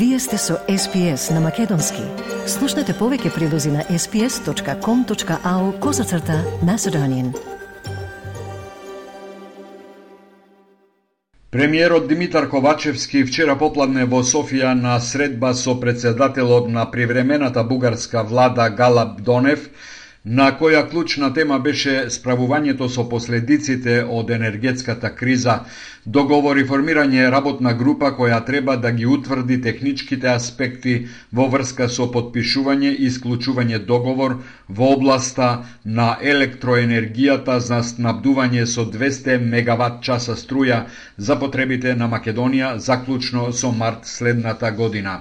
Вие сте со SPS на Македонски. Слушнете повеќе прилози на sps.com.au козацрта на Седонин. Премиерот Димитар Ковачевски вчера попладне во Софија на средба со председателот на привремената бугарска влада Галаб Донев на која клучна тема беше справувањето со последиците од енергетската криза, договори формирање работна група која треба да ги утврди техничките аспекти во врска со подпишување и исклучување договор во областа на електроенергијата за снабдување со 200 мегават часа струја за потребите на Македонија заклучно со март следната година.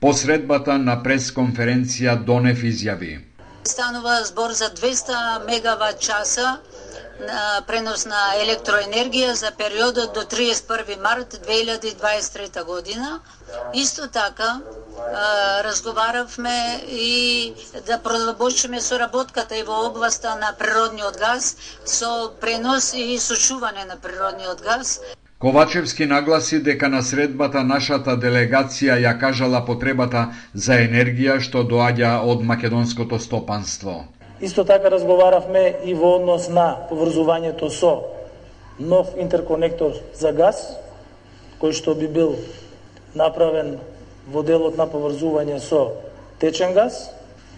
Посредбата на пресконференција Донев изјави. Станува збор за 200 мегават часа на пренос на електроенергија за периодот до 31 март 2023 година. Исто така разговаравме и да продолбочиме соработката и во областа на природниот газ со пренос и сушување на природниот газ. Ковачевски нагласи дека на средбата нашата делегација ја кажала потребата за енергија што доаѓа од македонското стопанство. Исто така разговаравме и во однос на поврзувањето со нов интерконектор за газ, кој што би бил направен во делот на поврзување со течен газ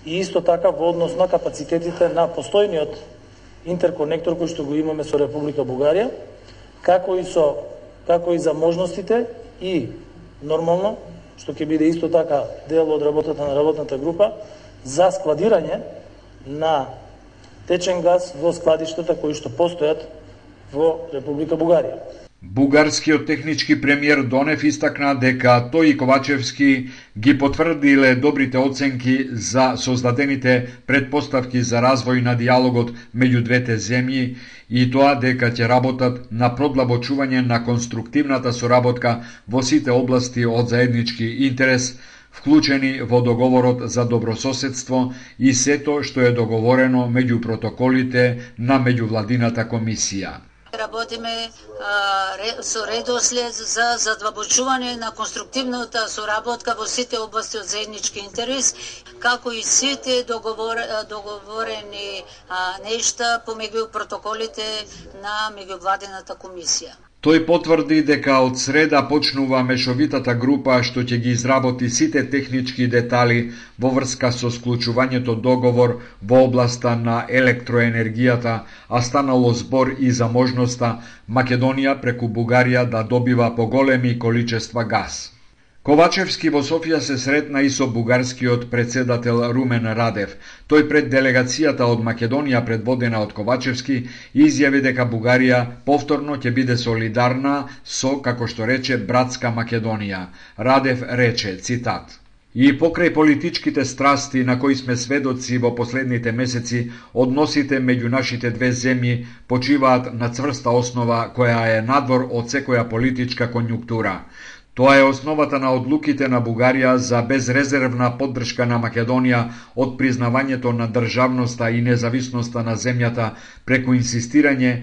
и исто така во однос на капацитетите на постојниот интерконектор кој што го имаме со Република Бугарија, како и со како и за можностите и нормално, што ќе биде исто така дел од работата на работната група, за складирање на течен газ во складиштата кои што постојат во Република Бугарија. Бугарскиот технички премиер Донев истакна дека тој и Ковачевски ги потврдиле добрите оценки за создадените предпоставки за развој на диалогот меѓу двете земји и тоа дека ќе работат на продлабочување на конструктивната соработка во сите области од заеднички интерес, вклучени во договорот за добрососедство и сето што е договорено меѓу протоколите на меѓувладината комисија. Да работиме а, со редослед за задлабочување на конструктивната соработка во сите области од заеднички интерес, како и сите договор, договорени а, нешта помеѓу протоколите на меѓувладената комисија. Тој потврди дека од среда почнува мешовитата група што ќе ги изработи сите технички детали во врска со склучувањето договор во областа на електроенергијата, а станало збор и за можноста Македонија преку Бугарија да добива поголеми количества газ. Ковачевски во Софија се сретна и со бугарскиот председател Румен Радев. Тој пред делегацијата од Македонија предводена од Ковачевски изјави дека Бугарија повторно ќе биде солидарна со, како што рече, братска Македонија. Радев рече, цитат, И покрај политичките страсти на кои сме сведоци во последните месеци, односите меѓу нашите две земји почиваат на цврста основа која е надвор од секоја политичка конјуктура. Тоа е основата на одлуките на Бугарија за безрезервна поддршка на Македонија од признавањето на државноста и независноста на земјата преку инсистирање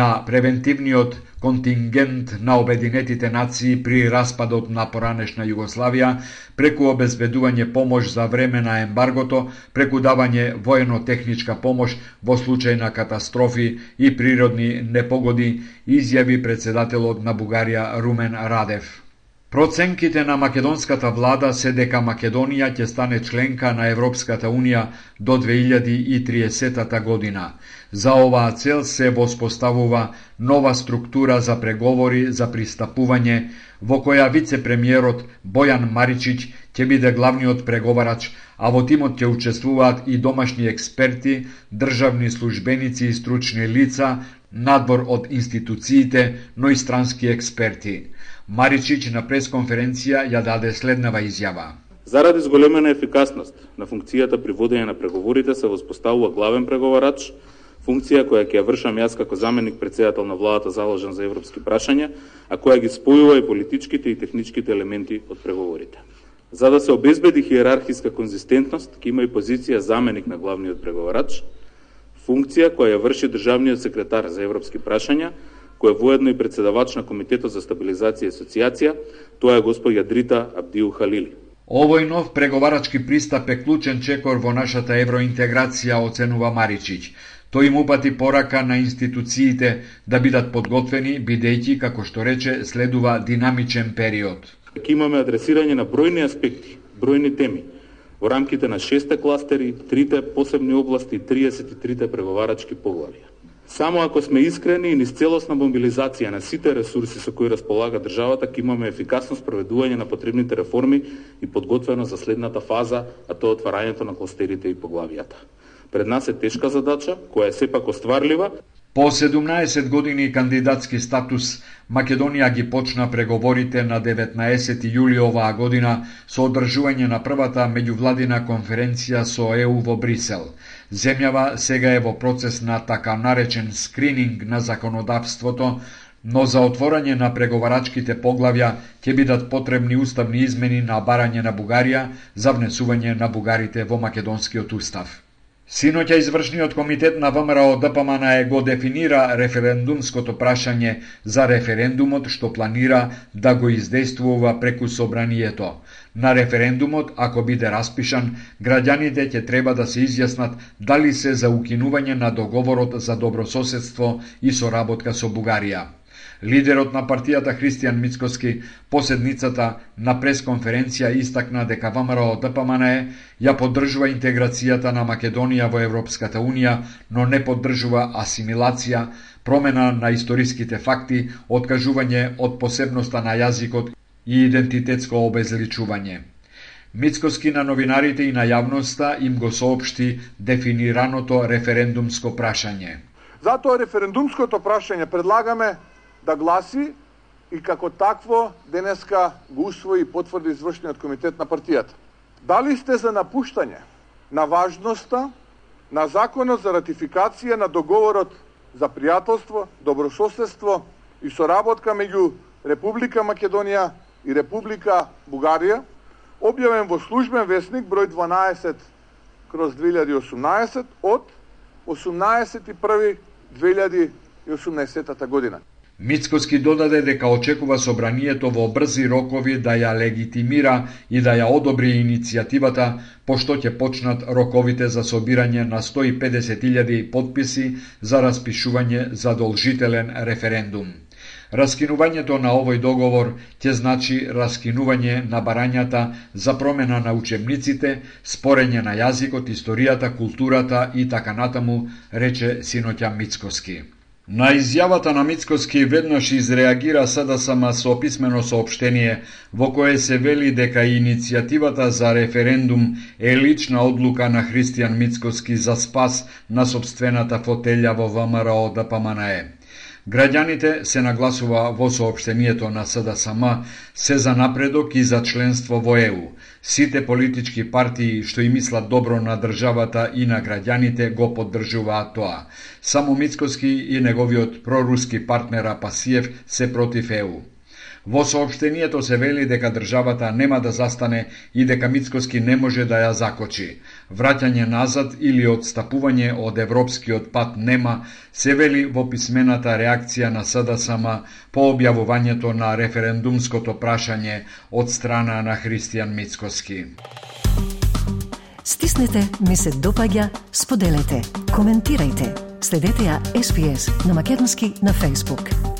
на превентивниот контингент на Обединетите нации при распадот на поранешна Југославија, преку обезбедување помош за време на ембаргото, преку давање воено-техничка помош во случај на катастрофи и природни непогоди, изјави председателот на Бугарија Румен Радев. Проценките на македонската влада се дека Македонија ќе стане членка на Европската Унија до 2030 година. За оваа цел се воспоставува нова структура за преговори за пристапување, во која вице-премиерот Бојан Маричич ќе биде главниот преговарач, а во тимот ќе учествуваат и домашни експерти, државни службеници и стручни лица, надвор од институциите, но и странски експерти. Маричиќ на пресконференција ја даде следнава изјава. Заради зголемена ефикасност на функцијата при водење на преговорите се воспоставува главен преговарач, функција која ќе ја вршам јас како заменик председател на владата заложен за европски прашања, а која ги спојува и политичките и техничките елементи од преговорите. За да се обезбеди хиерархиска конзистентност, ќе има и позиција заменик на главниот преговарач, функција која ја врши државниот секретар за европски прашања, кој е воедно и председавач на Комитетот за стабилизација и асоциација, тоа е господја Дрита Абдиу Халили. Овој нов преговарачки пристап е клучен чекор во нашата евроинтеграција, оценува Маричиќ. Тој им упати порака на институциите да бидат подготвени, бидејќи, како што рече, следува динамичен период. Имаме адресирање на бројни аспекти, бројни теми, во рамките на шесте кластери, трите посебни области и 33 преговарачки поглавија. Само ако сме искрени и низ целосна мобилизација на сите ресурси со кои располага државата, ќе имаме ефикасно спроведување на потребните реформи и подготвено за следната фаза, а тоа е отварањето на кластерите и поглавијата. Пред нас е тешка задача, која е сепак остварлива. По 17 години кандидатски статус, Македонија ги почна преговорите на 19 јули оваа година со одржување на првата меѓувладина конференција со ЕУ во Брисел. Земјава сега е во процес на така наречен скрининг на законодавството, но за отворање на преговарачките поглавја ќе бидат потребни уставни измени на барање на Бугарија за внесување на бугарите во македонскиот устав. Синоќа извршниот комитет на ВМРО ДПМН е го дефинира референдумското прашање за референдумот што планира да го издействува преку собранието. На референдумот, ако биде распишан, граѓаните ќе треба да се изјаснат дали се за укинување на договорот за добрососедство и соработка со Бугарија. Лидерот на партијата Христијан Мицкоски поседницата на пресконференција истакна дека ВМРО ДПМН ја поддржува интеграцијата на Македонија во Европската Унија, но не поддржува асимилација, промена на историските факти, откажување од посебноста на јазикот и идентитетско обезличување. Мицкоски на новинарите и на јавноста им го соопшти дефинираното референдумско прашање. Затоа референдумското прашање предлагаме да гласи и како такво денеска го усвои и потврди извршниот комитет на партијата. Дали сте за напуштање на важноста на законот за ратификација на договорот за пријателство, добрососедство и соработка меѓу Република Македонија и Република Бугарија, објавен во службен вестник број 12 кроз 2018 од 18.1.2018 година. Мицкоски додаде дека очекува собранието во брзи рокови да ја легитимира и да ја одобри иницијативата, пошто ќе почнат роковите за собирање на 150.000 подписи за распишување задолжителен референдум. Раскинувањето на овој договор ќе значи раскинување на барањата за промена на учебниците, спорење на јазикот, историјата, културата и така натаму, рече синоќа Мицкоски. На изјавата на Мицкоски веднаш изреагира СДСМ со писмено сообштение во кое се вели дека иницијативата за референдум е лична одлука на Христијан Мицкоски за спас на собствената фотелја во ВМРО да ДПМНЕ. Граѓаните се нагласува во сообштението на СДСМ се за напредок и за членство во ЕУ. Сите политички партии што и мислат добро на државата и на граѓаните го поддржуваат тоа. Само Мицкоски и неговиот проруски партнер Апасиев се против ЕУ. Во сообштението се вели дека државата нема да застане и дека Мицкоски не може да ја закочи. Враќање назад или одстапување од европскиот пат нема, се вели во писмената реакција на СДСМ по објавувањето на референдумското прашање од страна на Христијан Мицкоски. Стиснете, ми се допаѓа, споделете, коментирајте. Следете ја SPS на Македонски на Facebook.